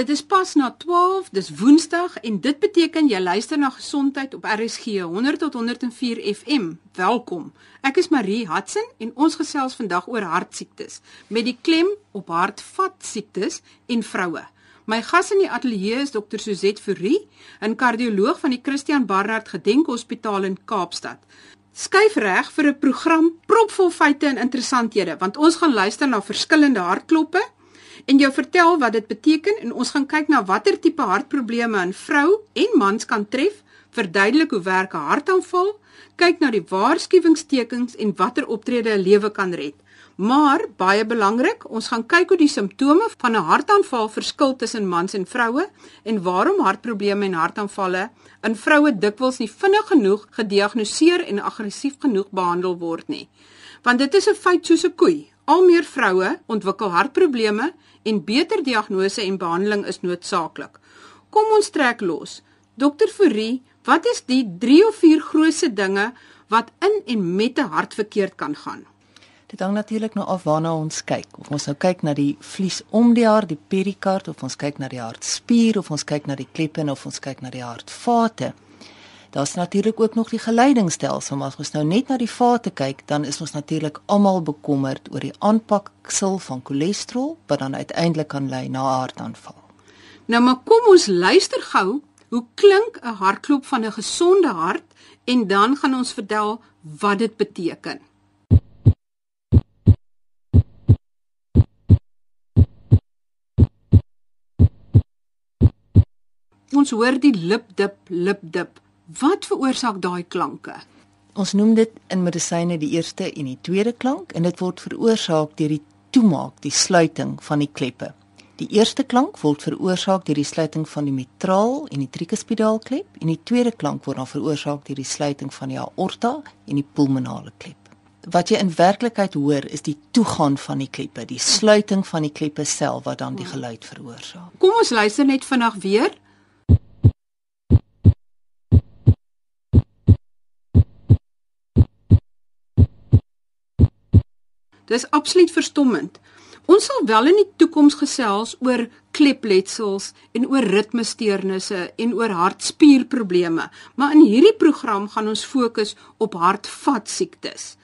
Dit is pas na 12, dis Woensdag en dit beteken jy luister na Gesondheid op RSG 100 tot 104 FM. Welkom. Ek is Marie Hudson en ons gesels vandag oor hartsiektes met die klem op hartvaskiektes en vroue. My gas in die ateljee is Dr. Suzette Fourie, 'n kardioloog van die Christian Barnard Gedenkhospitaal in Kaapstad. Skyf reg vir 'n program propvol feite en interessanthede want ons gaan luister na verskillende hartkloppe en jou vertel wat dit beteken en ons gaan kyk na watter tipe hartprobleme 'n vrou en mans kan tref, verduidelik hoe werk 'n hartaanval, kyk na die waarskuwingstekens en watter optrede 'n lewe kan red. Maar baie belangrik, ons gaan kyk hoe die simptome van 'n hartaanval verskil tussen mans en vroue en waarom hartprobleme en hartaanvalle in vroue dikwels nie vinnig genoeg gediagnoseer en aggressief genoeg behandel word nie. Want dit is 'n feit soos 'n koei. Al meer vroue ontwikkel hartprobleme en beter diagnose en behandeling is noodsaaklik. Kom ons trek los. Dokter Fourie, wat is die 3 of 4 grootste dinge wat in en met 'n hart verkeerd kan gaan? Dit hang natuurlik nou af waarna ons kyk. Of ons nou kyk na die vlies om die hart, die perikard, of ons kyk na die hartspier, of ons kyk na die kleppe of ons kyk na die hartvate. Daar's natuurlik ook nog die geleidingsstelsel, maar as ons nou net na die vate kyk, dan is ons natuurlik almal bekommerd oor die aanpaksel van cholesterol wat dan uiteindelik kan lei na hartaanval. Nou maar kom ons luister gou, hoe klink 'n hartklop van 'n gesonde hart en dan gaan ons vertel wat dit beteken. Ons hoor die lip dip lip dip Wat veroorsaak daai klanke? Ons noem dit in medisyne die eerste en die tweede klank en dit word veroorsaak deur die toemaak, die sluiting van die kleppe. Die eerste klank word veroorsaak deur die sluiting van die mitraal en die tricuspidaalklep en die tweede klank word dan veroorsaak deur die sluiting van die aorta en die pulmonale klep. Wat jy in werklikheid hoor is die toegaan van die kleppe, die sluiting van die kleppe self wat dan die geluid veroorsaak. Kom ons luister net vinnig weer. Dis absoluut verstommend. Ons sal wel in die toekoms gesels oor klepletsels en oor ritmesteurnisse en oor hartspierprobleme, maar in hierdie program gaan ons fokus op hartvaskiektes.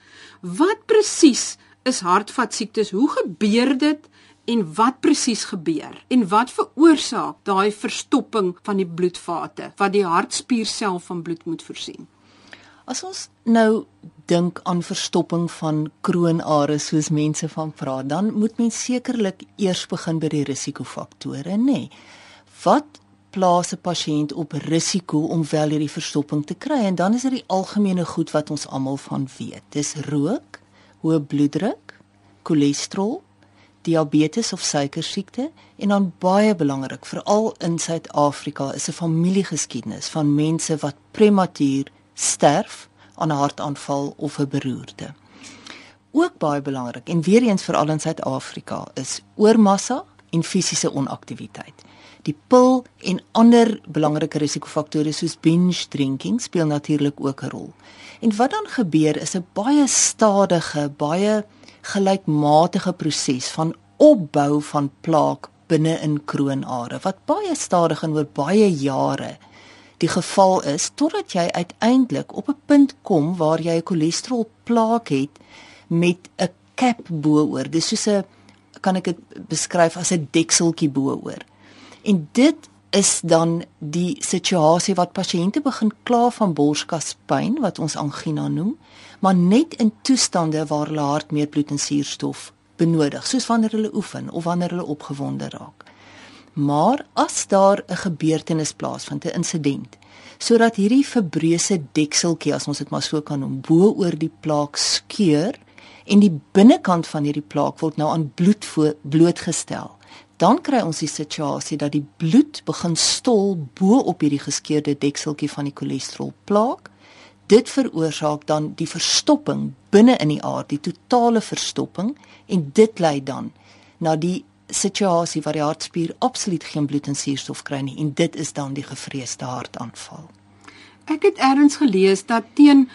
Wat presies is hartvaskiektes? Hoe gebeur dit en wat presies gebeur? En wat veroorsaak daai verstopping van die bloedvate wat die hartspier self van bloed moet voorsien? As ons nou dink aan verstopping van kroonare soos mense van praat, dan moet mens sekerlik eers begin by die risikofaktore, nê? Nee. Wat plaas 'n pasiënt op risiko om wel hierdie verstopping te kry? En dan is dit die algemene goed wat ons almal van weet. Dis rook, hoë bloeddruk, cholesterol, diabetes of suikersiekte en dan baie belangrik, veral in Suid-Afrika, is 'n familiegeskiedenis van mense wat prematuur sterf aan 'n hartaanval of 'n beroerte. Ook baie belangrik en weer eens veral in Suid-Afrika is oormassa en fisiese onaktiwiteit. Die pil en ander belangrike risikofaktore soos binge drinking speel natuurlik ook 'n rol. En wat dan gebeur is 'n baie stadige, baie gelykmatige proses van opbou van plaak binne in kroonare wat baie stadig en oor baie jare die geval is totdat jy uiteindelik op 'n punt kom waar jy 'n cholesterolplaak het met 'n cap bo-oor. Dis soos 'n kan ek dit beskryf as 'n dekseltjie bo-oor. En dit is dan die situasie wat pasiënte begin kla van borskaspyn wat ons angina noem, maar net in toestande waar hulle hart meer bloed en suurstof benodig, soos wanneer hulle oefen of wanneer hulle opgewonde raak. Maar as daar 'n gebeurtenis plaasvind, 'n insident, sodat hierdie verbreuse dekseltjie, as ons dit maar so kan noem, bo oor die plaak skeur en die binnekant van hierdie plaak word nou aan bloed blootgestel, dan kry ons die situasie dat die bloed begin stol bo op hierdie geskeurde dekseltjie van die cholesterolplaak. Dit veroorsaak dan die verstopping binne in die aard, die totale verstopping en dit lei dan na die situasie waar die hartspier absoluut geen bloed en suurstof kry nie en dit is dan die gevreesde hartaanval. Ek het elders gelees dat teen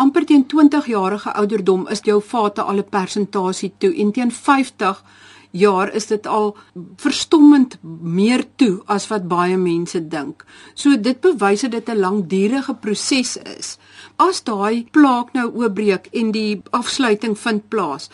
amper teen 20 jarige ouderdom is jou vate al 'n persentasie toe en teen 50 jaar is dit al verstommend meer toe as wat baie mense dink. So dit bewys dat dit 'n langdurige proses is. As daai plaak nou oopbreek en die afsluiting vind plaas,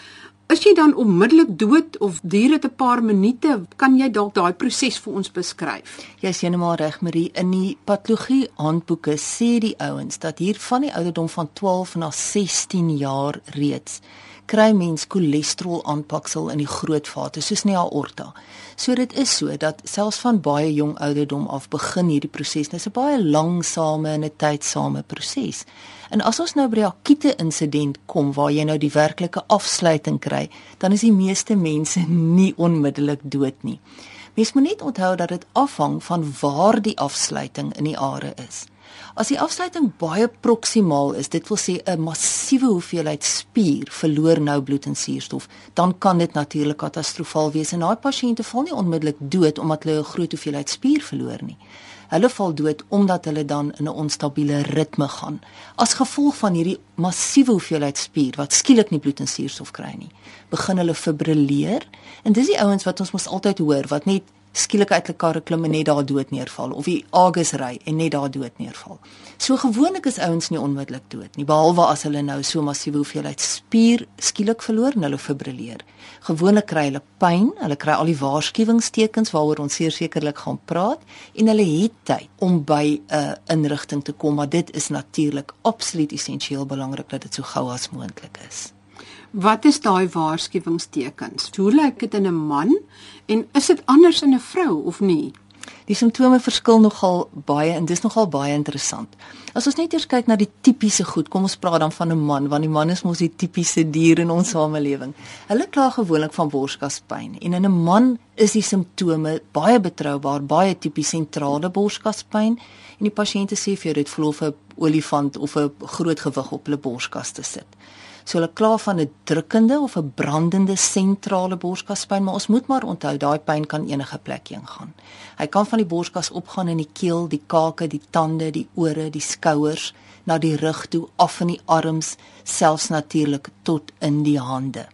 Is jy dan onmiddellik dood of duur dit 'n paar minute? Kan jy dalk daai proses vir ons beskryf? Jy sien nou maar reg Marie, in die patologie handboeke sê die ouens dat hier van die ouderdom van 12 na 16 jaar reeds kry mens cholesterol aanpaksel in die groot vate soos in die aorta. So dit is so dat selfs van baie jong ouderdom af begin hierdie proses. Dit is 'n baie langsame en 'n tydsame proses. En as ons nou by 'n akute insident kom waar jy nou die werklike afsluiting kry, dan is die meeste mense nie onmiddellik dood nie. Mens moet net onthou dat dit afhang van waar die afsluiting in die are is. As die afsluiting baie proksimaal is, dit wil sê 'n massiewe hoeveelheid spier verloor nou bloed en suurstof, dan kan dit natuurlik katastrofaal wees en daai pasiënte val nie onmiddellik dood omdat hulle 'n groot hoeveelheid spier verloor nie. Hulle val dood omdat hulle dan in 'n onstabiele ritme gaan as gevolg van hierdie massiewe hoeveelheid spier wat skielik nie bloed en suurstof kry nie. Begin hulle fibrilleer en dis die ouens wat ons mos altyd hoor wat net skielik uit 'n karre klim en net daar dood neerval of die agus ry en net daar dood neerval. So gewoonlik is ouens nie onmiddellik dood nie behalwe as hulle nou so massiewe hoeveelheid spier skielik verloor en hulle fibrilleer. Gewoonlik kry hulle pyn, hulle kry al die waarskuwingstekens waaroor ons sekerlik gaan praat en hulle het tyd om by 'n uh, inrigting te kom, maar dit is natuurlik absoluut essensieel belangrik dat dit so gou as moontlik is. Wat is daai waarskuwingstekens? Hoe lyk dit in 'n man en is dit anders in 'n vrou of nie? Die simptome verskil nogal baie en dis nogal baie interessant. As ons net eers kyk na die tipiese goed, kom ons praat dan van 'n man, want die man is mos die tipiese dier in ons samelewing. Hulle kla gewoonlik van borskaspyn en in 'n man is die simptome baie betroubaar, baie tipies sentrale borskaspyn en die pasiënte sê vir jou dit voel of 'n olifant of 'n groot gewig op hulle borskas te sit. So hulle kla van 'n drukkende of 'n brandende sentrale borskaspyn, maar ons moet maar onthou daai pyn kan enige plek heen gaan. Hy kan van die borskas opgaan in die keel, die kake, die tande, die ore, die skouers, na die rug toe, af in die arms, selfs natuurlik tot in die hande.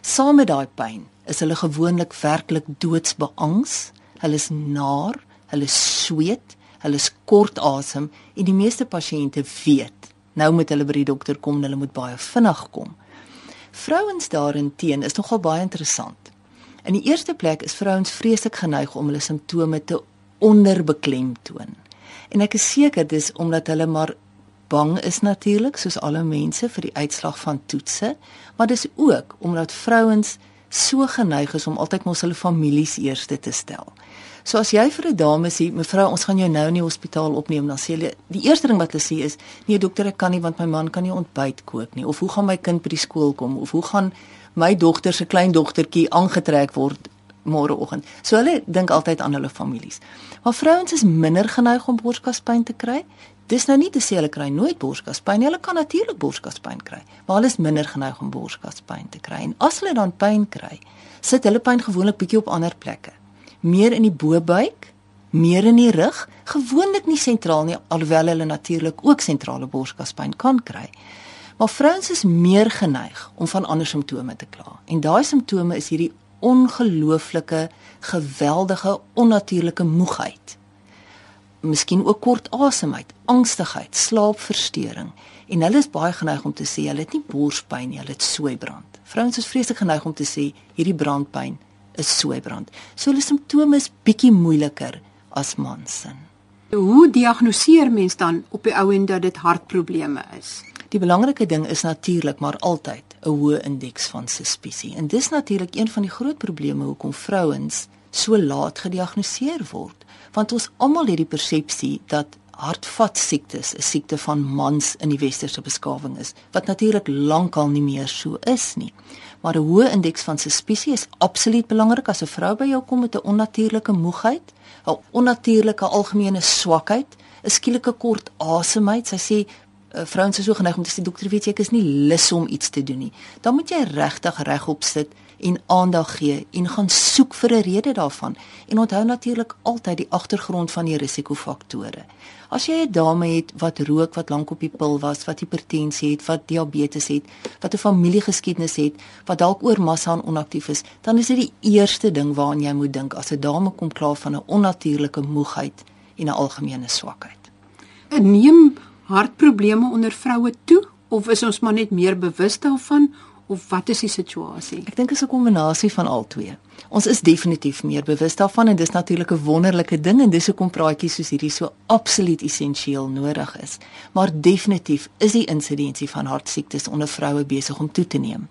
Saam met daai pyn is hulle gewoonlik werklik doodsbeangs. Hulle is naar, hulle sweet, hulle is kort asem en die meeste pasiënte weet Nou moet hulle by die dokter kom en hulle moet baie vinnig kom. Vrouens daarenteen is nogal baie interessant. In die eerste plek is vrouens vreeslik geneig om hulle simptome te onderbeklemtoon. En ek is seker dis omdat hulle maar bang is natuurlik soos alle mense vir die uitslag van toetse, maar dis ook omdat vrouens so geneig is om altyd mos hulle families eerste te stel. So as jy vir 'n dame sê, mevrou, ons gaan jou nou in die hospitaal opneem, dan sê hulle die eerste ding wat hulle sê is, nee dokter, ek kan nie want my man kan nie ontbyt kook nie of hoe gaan my kind by die skool kom of hoe gaan my dogter se kleindogtertjie aangetrek word môreoggend. So hulle dink altyd aan hulle families. Maar vrouens is minder geneig om borskaspyn te kry. Dis nou nie te sê hulle kry nooit borskaspyn nie. Hulle kan natuurlik borskaspyn kry, maar hulle is minder geneig om borskaspyn te kry. En as hulle dan pyn kry, sit hulle pyn gewoonlik bietjie op ander plekke meer in die bobuik, meer in die rug, gewoonlik nie sentraal nie alhoewel hulle natuurlik ook sentrale borskaspyn kan kry. Maar vrouens is meer geneig om van ander simptome te kla. En daai simptome is hierdie ongelooflike, geweldige, onnatuurlike moegheid. Miskien ook kort asemheid, angstigheid, slaapversteuring. En hulle is baie geneig om te sê hulle het nie borspyn nie, hulle het soeibrand. Vrouens is vreeslik geneig om te sê hierdie brandpyn is soeibrand. So hulle simptome is bietjie moeiliker as mans se. Hoe diagnoseer mens dan op die ou end dat dit hartprobleme is? Die belangrike ding is natuurlik maar altyd 'n hoë indeks van suspisie. En dis natuurlik een van die groot probleme hoekom vrouens so laat gediagnoseer word, want ons almal het die persepsie dat hartvaskiektes 'n siekte van mans in die westerse beskawing is, wat natuurlik lankal nie meer so is nie maar 'n hoë indeks van suspisie is absoluut belangrik as 'n vrou by jou kom met 'n onnatuurlike moegheid, 'n onnatuurlike algemene swakheid, 'n skielike kort asemheid. Sy sê uh, vrouens is so geneig om te sê dokter weet jy ek is nie lus om iets te doen nie. Dan moet jy regtig regop sit en aandag gee en gaan soek vir 'n rede daarvan en onthou natuurlik altyd die agtergrond van die risikofaktore. As jy 'n dame het wat rook, wat lank op die pil was, wat hipertensie het, wat diabetes het, wat 'n familiegeskiedenis het, wat dalk oor massa en onaktief is, dan is dit die eerste ding waaraan jy moet dink as 'n dame kom klaar van 'n onnatuurlike moegheid en 'n algemene swakheid. Neem hartprobleme onder vroue toe of is ons maar net meer bewus daarvan of wat is die situasie? Ek dink dit is 'n kombinasie van al twee. Ons is definitief meer bewus daarvan en dis natuurlik 'n wonderlike ding en dis hoekom praatjies soos hierdie so absoluut essensieel nodig is. Maar definitief is die insidensie van hartsiektes onder vroue besig om toe te neem.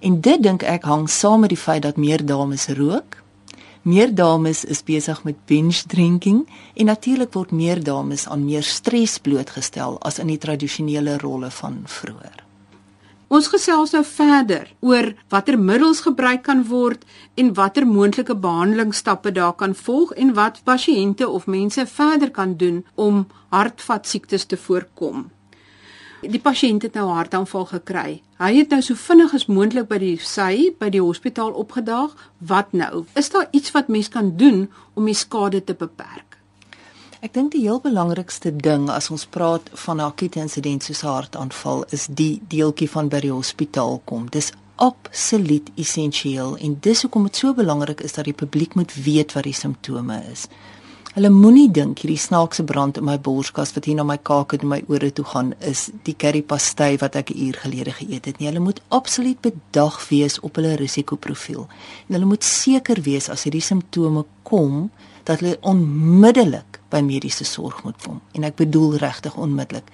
En dit dink ek hang saam met die feit dat meer dames rook. Meer dames is besig met binge drinking en natuurlik word meer dames aan meer stres blootgestel as in die tradisionele rolle van vroeër. Ons gesels nou verder oor watter middels gebruik kan word en watter moontlike behandelingsstappe daar kan volg en wat pasiënte of mense verder kan doen om hartvaskiektes te voorkom. Die pasiënt het nou 'n hartaanval gekry. Hy het nou so vinnig as moontlik by die sy by die hospitaal opgedaag. Wat nou? Is daar iets wat mens kan doen om die skade te beperk? Ek dink die heel belangrikste ding as ons praat van 'n akute insident soos 'n hartaanval is die deeltjie van by die hospitaal kom. Dis absoluut essensieel en dis hoekom dit so belangrik is dat die publiek moet weet wat die simptome is. Hulle moenie dink hierdie snaakse brand in my borskas wat hier na my kake en my ore toe gaan is die curry pastai wat ek 'n uur gelede geëet het nie. Hulle moet absoluut bedag wees op hulle risikoprofiel. En hulle moet seker wees as hierdie simptome kom dat hulle onmiddellik by mediese sorg moet kom en ek bedoel regtig onmiddellik.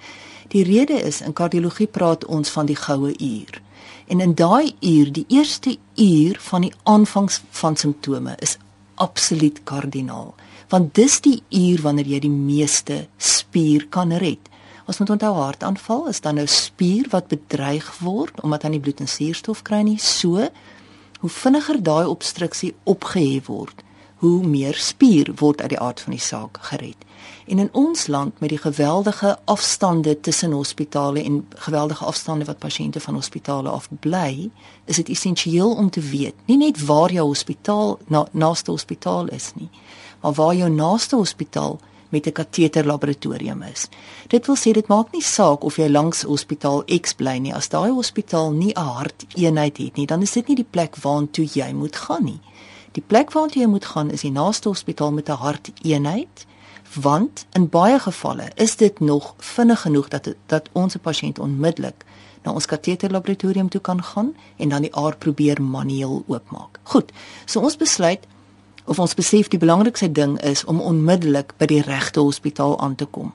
Die rede is in kardiologie praat ons van die goue uur. En in daai uur, die eerste uur van die aanvangs van simptome is absoluut kardinaal, want dis die uur wanneer jy die meeste spier kan red. Ons moet onthou hartaanval is dan nou spier wat bedreig word omdat hy nie bloed en suurstof kry nie. So hoe vinniger daai obstruksie opgehef word, hoe meer spier word uit die aard van die saak gered. En in ons land met die geweldige afstande tussen hospitale en geweldige afstande wat pasiënte van hospitale af bly, is dit essensieel om te weet, nie net waar jou hospitaal na, naaste hospitaal is nie, maar waar jou naaste hospitaal met 'n kateter laboratorium is. Dit wil sê dit maak nie saak of jy langs hospitaal X bly nie, as daai hospitaal nie 'n harteenheid het nie, dan is dit nie die plek waartoe jy moet gaan nie. Die plek waartoe jy moet gaan is die naaste hospitaal met 'n harteenheid, want in baie gevalle is dit nog vinnig genoeg dat dat ons 'n pasiënt onmiddellik na ons kateter laboratorium toe kan gaan en dan die aar probeer manueel oopmaak. Goed. So ons besluit of ons besef die belangrikste ding is om onmiddellik by die regte hospitaal aan te kom.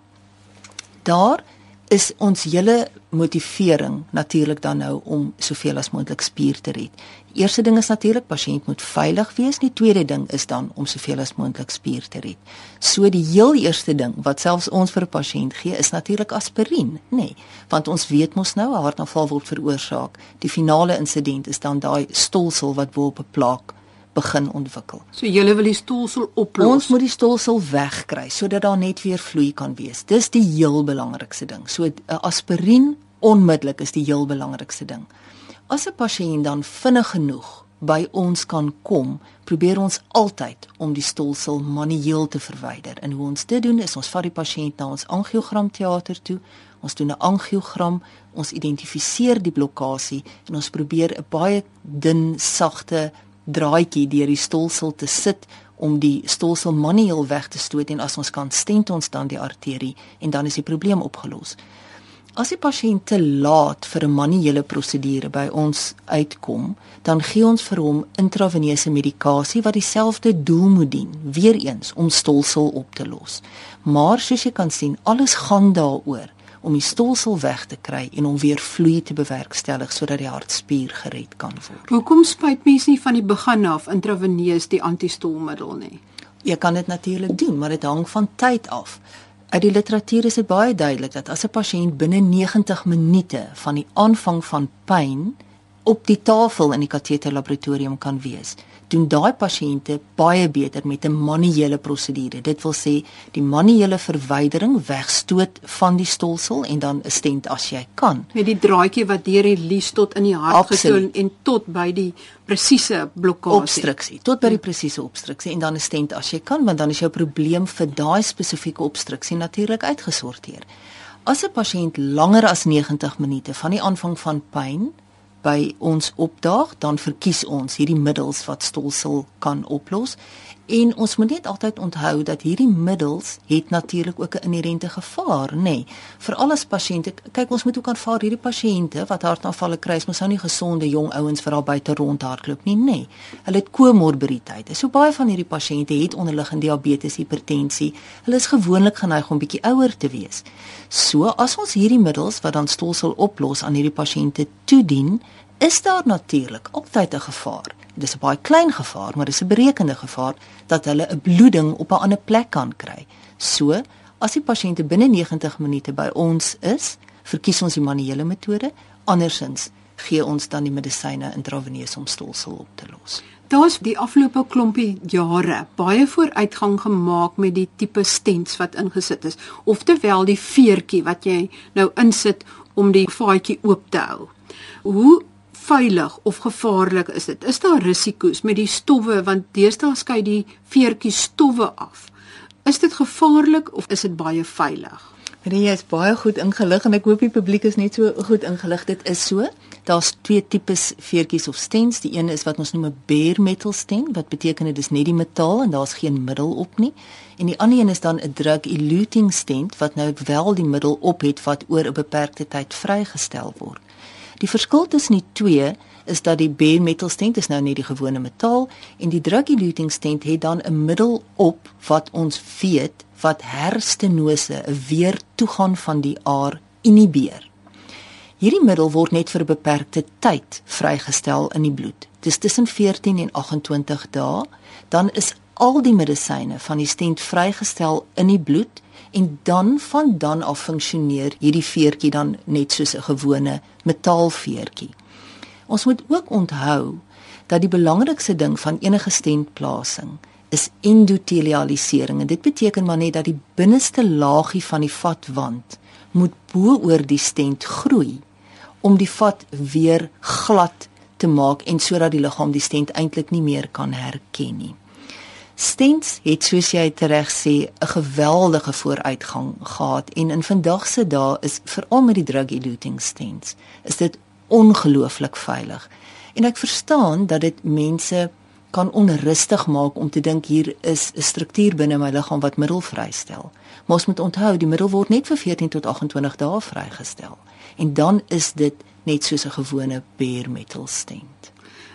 Daar is ons hele motivering natuurlik dan nou om soveel as moontlik spier te red. Die eerste ding is natuurlik pasiënt moet veilig wees. Die tweede ding is dan om soveel as moontlik spier te red. So die heel eerste ding wat selfs ons vir 'n pasiënt gee is natuurlik aspirien, nê, nee, want ons weet mos nou 'n hartaanval word veroorsaak. Die finale insident is dan daai stolsel wat bo op 'n plaak begin ontwikkel. So jy wil die stolsel oplos. Ons moet die stolsel wegkry sodat daar net weer vloei kan wees. Dis die heel belangrikste ding. So 'n aspirien onmiddellik is die heel belangrikste ding. As 'n pasiënt dan vinnig genoeg by ons kan kom, probeer ons altyd om die stolsel manueel te verwyder. En hoe ons dit doen is ons vat die pasiënt na ons angiogramteater toe. Ons doen 'n angiogram, ons identifiseer die blokkade en ons probeer 'n baie dun, sagte draadjie deur die stolsel te sit om die stolsel manueel weg te stoot en as ons kan stent ons dan die arterie en dan is die probleem opgelos. As die pasiënt te laat vir 'n manuele prosedure by ons uitkom, dan gee ons vir hom intraveneuse medikasie wat dieselfde doel moet dien, weer eens om stolsel op te los. Maar soos jy kan sien, alles gaan daaroor om die stolsel weg te kry en om weer vloei te bewerkstellig sodat die hartspier gered kan word. Hoekom spuit mense nie van die begin af intraveneus die antistolmiddel nie? Jy kan dit natuurlik doen, maar dit hang van tyd af. Uit die literatuur is dit baie duidelik dat as 'n pasiënt binne 90 minute van die aanvang van pyn op die tafel in die kateter laboratorium kan wees doen daai pasiënte baie beter met 'n manuele prosedure. Dit wil sê die manuele verwydering wegstoot van die stolsel en dan 'n stent as jy kan. Met die draadjie wat deur die lies tot in die hart gedoen en tot by die presiese blokkade obstruksie, tot by die presiese obstruksie en dan 'n stent as jy kan, want dan is jou probleem vir daai spesifieke obstruksie natuurlik uitgesorteer. As 'n pasiënt langer as 90 minute van die aanvang van pyn by ons opdaag, dan verkies ons hierdie middels wat stolsel kan oplos. En ons moet net altyd onthou dat hierdie middels het natuurlik ook 'n inherente gevaar, nê. Nee, Veral as pasiënte, kyk ons moet ook aanvaar hierdie pasiënte wat hartaanvalle kry, mos nou nie gesonde jong ouens vir al buite rondhardloop nie, nê. Nee. Hulle het komorbiditeite. So baie van hierdie pasiënte het onderliggende diabetes, hipertensie. Hulle is gewoonlik geneig om bietjie ouer te wees. So as ons hierdie middels wat dan stolsel oplos aan hierdie pasiënte toedien, is daar natuurlik altyd 'n gevaar. Dit is 'n baie klein gevaar, maar dis 'n berekende gevaar dat hulle 'n bloeding op 'n ander plek kan kry. So, as die pasiënte binne 90 minute by ons is, verkies ons die manuele metode, andersins gee ons dan die medisyne intraveneus om stolsel op te los. Daar's die afgelope klompie jare baie vooruitgang gemaak met die tipe stents wat ingesit is, oftewel die veertjie wat jy nou insit om die vaatjie oop te hou. Hoe veilig of gevaarlik is dit? Is daar risiko's met die stowwe want deesdae skei die veertjies stowwe af? Is dit gevaarlik of is dit baie veilig? Marie is baie goed ingelig en ek hoop die publiek is net so goed ingelig. Dit is so. Daar's twee tipes veertjies of stents. Die een is wat ons noem 'n bare metal stent, wat beteken dit is net die metaal en daar's geen middel op nie. En die ander een is dan 'n drug eluting stent wat nou wel die middel op het wat oor 'n beperkte tyd vrygestel word. Die verskil tussen die twee is dat die bare metal stent is nou net die gewone metaal en die drug eluting stent het dan 'n middel op wat ons weet wat herstenose, 'n weer toegang van die aar inhibeer. Hierdie middel word net vir 'n beperkte tyd vrygestel in die bloed. Dis tussen 14 en 28 dae, dan is al die medisyne van die stent vrygestel in die bloed en dan van dan af funksioneer hierdie veertjie dan net soos 'n gewone metaalveertjie. Ons moet ook onthou dat die belangrikste ding van enige stentplasing is endotelialisering en dit beteken maar net dat die binneste laagie van die vatwand moet bo-oor die stent groei om die vat weer glad te maak en sodat die liggaam die stent eintlik nie meer kan herken nie. Stents het soos jy reg sê 'n geweldige vooruitgang gehad en in vandag se dae is veral met die drug eluting stents is dit ongelooflik veilig. En ek verstaan dat dit mense kan onrustig maak om te dink hier is 'n struktuur binne my liggaam wat middel vrystel. Maar ons moet onthou die middel word net vir 14 tot 28 dae vrygestel. En dan is dit net soos 'n gewone bare metal stent.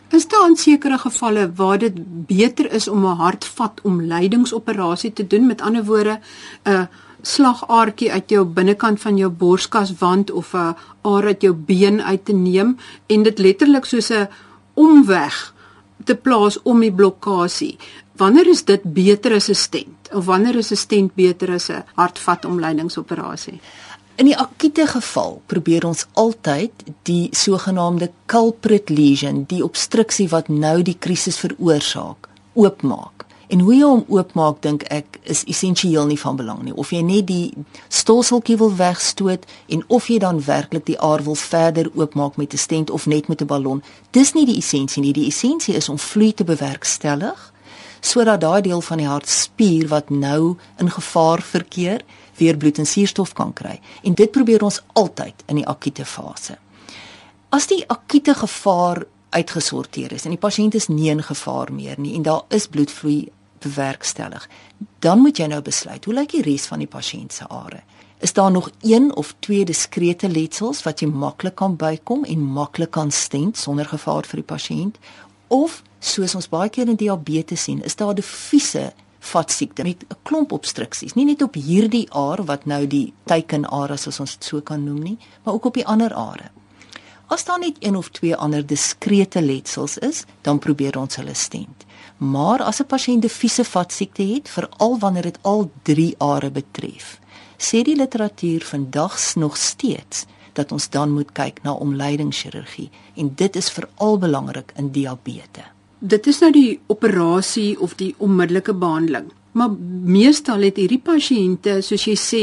Is daar in sekere gevalle waar dit beter is om 'n hartvatomleidingsoperasie te doen, met ander woorde 'n slagaartjie uit jou binnekant van jou borskaswand of 'n aar uit jou been uit te neem en dit letterlik soos 'n omweg te plaas om die blokkade. Wanneer is dit beter as 'n stent of wanneer is 'n stent beter as 'n hartvatomleidingsoperasie? In die akute geval probeer ons altyd die sogenaamde culprit lesion, die obstruksie wat nou die krisis veroorsaak, oopmaak. En hoe jy hom oopmaak dink ek is essensieel nie van belang nie. Of jy net die stolseltjie wil wegstoot en of jy dan werklik die aar wil verder oopmaak met 'n stent of net met 'n ballon, dis nie die essensie nie. Die essensie is om vloei te bewerkstellig sodat daai deel van die hartspier wat nou in gevaar verkeer, weer bloed en suurstof kan kry. En dit probeer ons altyd in die akute fase. As die akute gevaar uitgesorteer is en die pasiënt is nie in gevaar meer nie en daar is bloedvloei bewerkstellig, dan moet jy nou besluit, hoe lyk die res van die pasiënt se are? Is daar nog een of twee diskrete letsels wat jy maklik kan bykom en maklik kan stent sonder gevaar vir die pasiënt? Of soos ons baie keer in diabetes sien, is daar diffuse vatsiekte met 'n klomp obstruksies, nie net op hierdie aar wat nou die teikenare soos ons dit so kan noem nie, maar ook op die ander are. As daar net een of twee ander diskrete letsels is, dan probeer ons hulle stent. Maar as 'n pasiënt 'n diffuse vatsiekte het, veral wanneer dit al drie are betref, sê die literatuur vandag nog steeds dat ons dan moet kyk na omleidingschirurgie en dit is veral belangrik in diabetes. Dit is nou die operasie of die onmiddellike behandeling. Maar meestal het hierdie pasiënte, soos jy sê,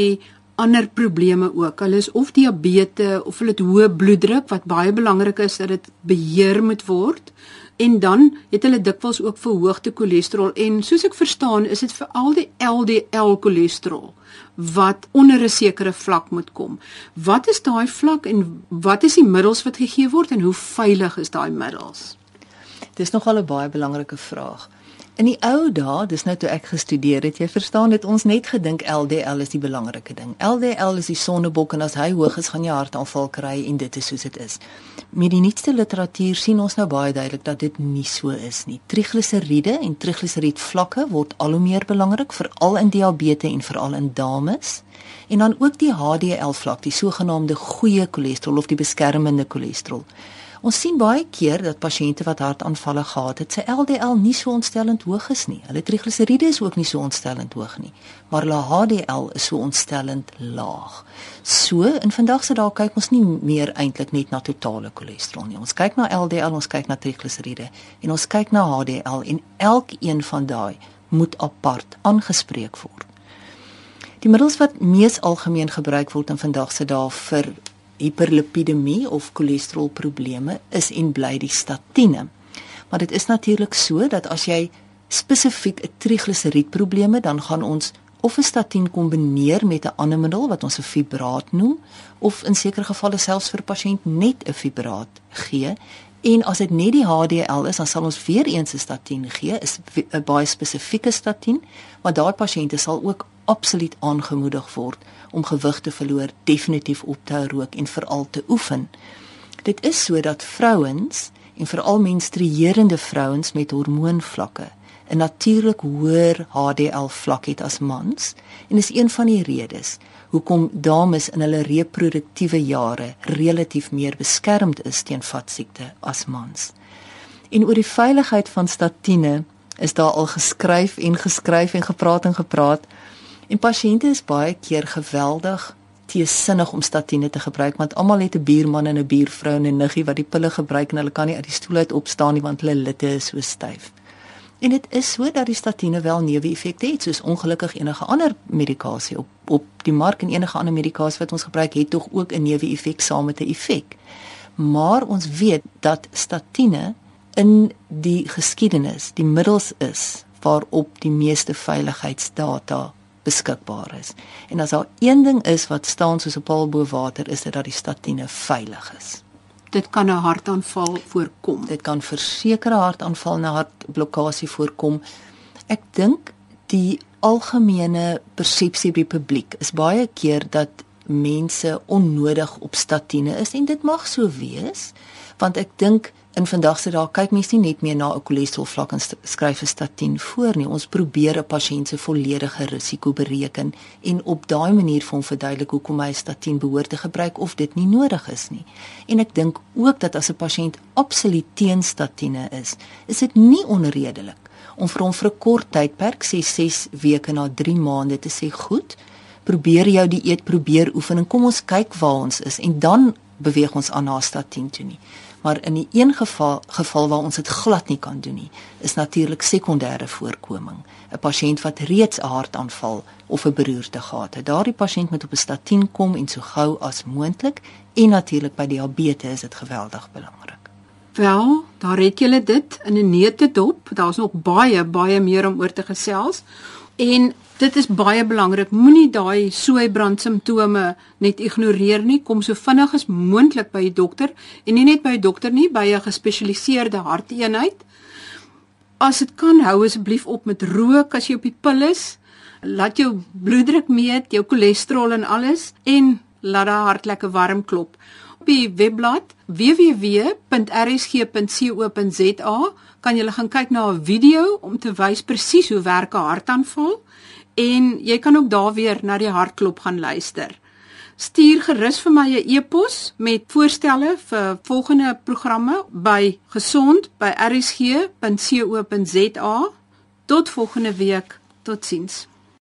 ander probleme ook. Hulle is of diabetes of hulle het hoë bloeddruk wat baie belangrik is dat dit beheer moet word. En dan het hulle dikwels ook verhoogde cholesterol en soos ek verstaan, is dit veral die LDL cholesterol wat onder 'n sekere vlak moet kom. Wat is daai vlak en wat is die middels wat gegee word en hoe veilig is daai middels? Dis nogal 'n baie belangrike vraag. In die ou dae, dis nou toe ek gestudeer het, jy verstaan, het ons net gedink LDL is die belangrike ding. LDL is die sonnebok en as hy hoog is, gaan jy hartaanval kry en dit is soos dit is. Met die nuutste literatuur sien ons nou baie duidelik dat dit nie so is nie. Trigliseriede en trigliseriedvlakke word al hoe meer belangrik veral in diabetes en veral in dames. En dan ook die HDL vlak, die sogenaamde goeie cholesterol of die beskermende cholesterol. Ons sien baie keer dat pasiënte wat hartaanvalle gehad het, sy LDL nie so ontstellend hoog is nie. Hulle trigliseriede is ook nie so ontstellend hoog nie, maar hulle HDL is so ontstellend laag. So, in vandag se dae kyk ons nie meer eintlik net na totale cholesterol nie. Ons kyk na LDL, ons kyk na trigliseriede en ons kyk na HDL en elkeen van daai moet apart aangespreek word. Die middels wat mees algemeen gebruik word in vandag se dae vir hiperlipidemie of cholesterolprobleme is en bly die statiene. Maar dit is natuurlik so dat as jy spesifiek 'n trigliseriedprobleme dan gaan ons of 'n statien kombineer met 'n ander middel wat ons 'n fibraat noem of in sekere gevalle selfs vir pasiënt net 'n fibraat gee. En as dit net die HDL is, dan sal ons weer eens 'n statien gee, is 'n baie spesifieke statien, maar daai pasiënte sal ook absoluut aangemoedig word om gewig te verloor, definitief op te hou rook en veral te oefen. Dit is sodat vrouens en veral menstruerende vrouens met hormoonvlakke 'n natuurlik hoër HDL vlak het as mans en is een van die redes hoekom dames in hulle reproduktiewe jare relatief meer beskermd is teen vatsiekte as mans. En oor die veiligheid van statiene is daar al geskryf en geskryf en gepraat en gepraat. En pasiënte is baie keer geweldig teesinnig om statiene te gebruik want almal het 'n buurman en 'n buurvrou en 'n niggie wat die pille gebruik en hulle kan nie uit die stoel uit opstaan nie want hulle litte is so styf. En dit is so dat die statiene wel neeweffekte het soos ongelukkig enige ander medikasie op op die mark en enige ander medikasie wat ons gebruik het tog ook 'n neeweffek saam met 'n effek. Maar ons weet dat statiene in die geskiedenis die middels is waarop die meeste veiligheidsdata beskikbaar is. En as daar een ding is wat staan soos 'n paal bo water, is dit dat die statiene veilig is. Dit kan 'n hartaanval voorkom. Dit kan versekerde hartaanval en hartblokkade voorkom. Ek dink die algemene persepsie by die publiek is baie keer dat mense onnodig op statiene is en dit mag so wees want ek dink in vandag se dae kyk mense nie net meer na 'n cholesterol vlak en skryf 'n statien voor nie. Ons probeer 'n pasiënt se volledige risiko bereken en op daai manier vir hom verduidelik hoekom hy 'n statien behoort te gebruik of dit nie nodig is nie. En ek dink ook dat as 'n pasiënt absoluut teen statiene is, is dit nie onredelik om vir hom vir 'n kort tydperk, sê 6 weke na 3 maande te sê, "Goed, probeer jou dieet, probeer oefen en kom ons kyk waar ons is en dan beweeg ons aan na statien toe nie." Maar in die een geval geval waar ons dit glad nie kan doen nie, is natuurlik sekondêre voorkoming. 'n Pasiënt wat reeds 'n hartaanval of 'n beroerte gehad het. Daardie pasiënt moet op 'n statien kom en so gou as moontlik en natuurlik by diabetes is dit geweldig belangrik. Wel, daar het julle dit in 'n neete dop. Daar's nog baie baie meer om oor te gesels. En dit is baie belangrik. Moenie daai soeibrand simptome net ignoreer nie. Kom so vinnig as moontlik by die dokter en nie net by 'n dokter nie, by 'n gespesialiseerde harteenheid. As dit kan, hou asseblief op met rook as jy op die pil is. Laat jou bloeddruk meet, jou cholesterol en alles en laat daai hart lekker warm klop. Op die webblad www.rsg.co.za kan jy gaan kyk na 'n video om te wys presies hoe werk 'n hartaanval en jy kan ook daar weer na die hartklop gaan luister. Stuur gerus vir my 'n e-pos met voorstelle vir volgende programme by gesond@rsg.co.za. Tot volgende week. Totsiens.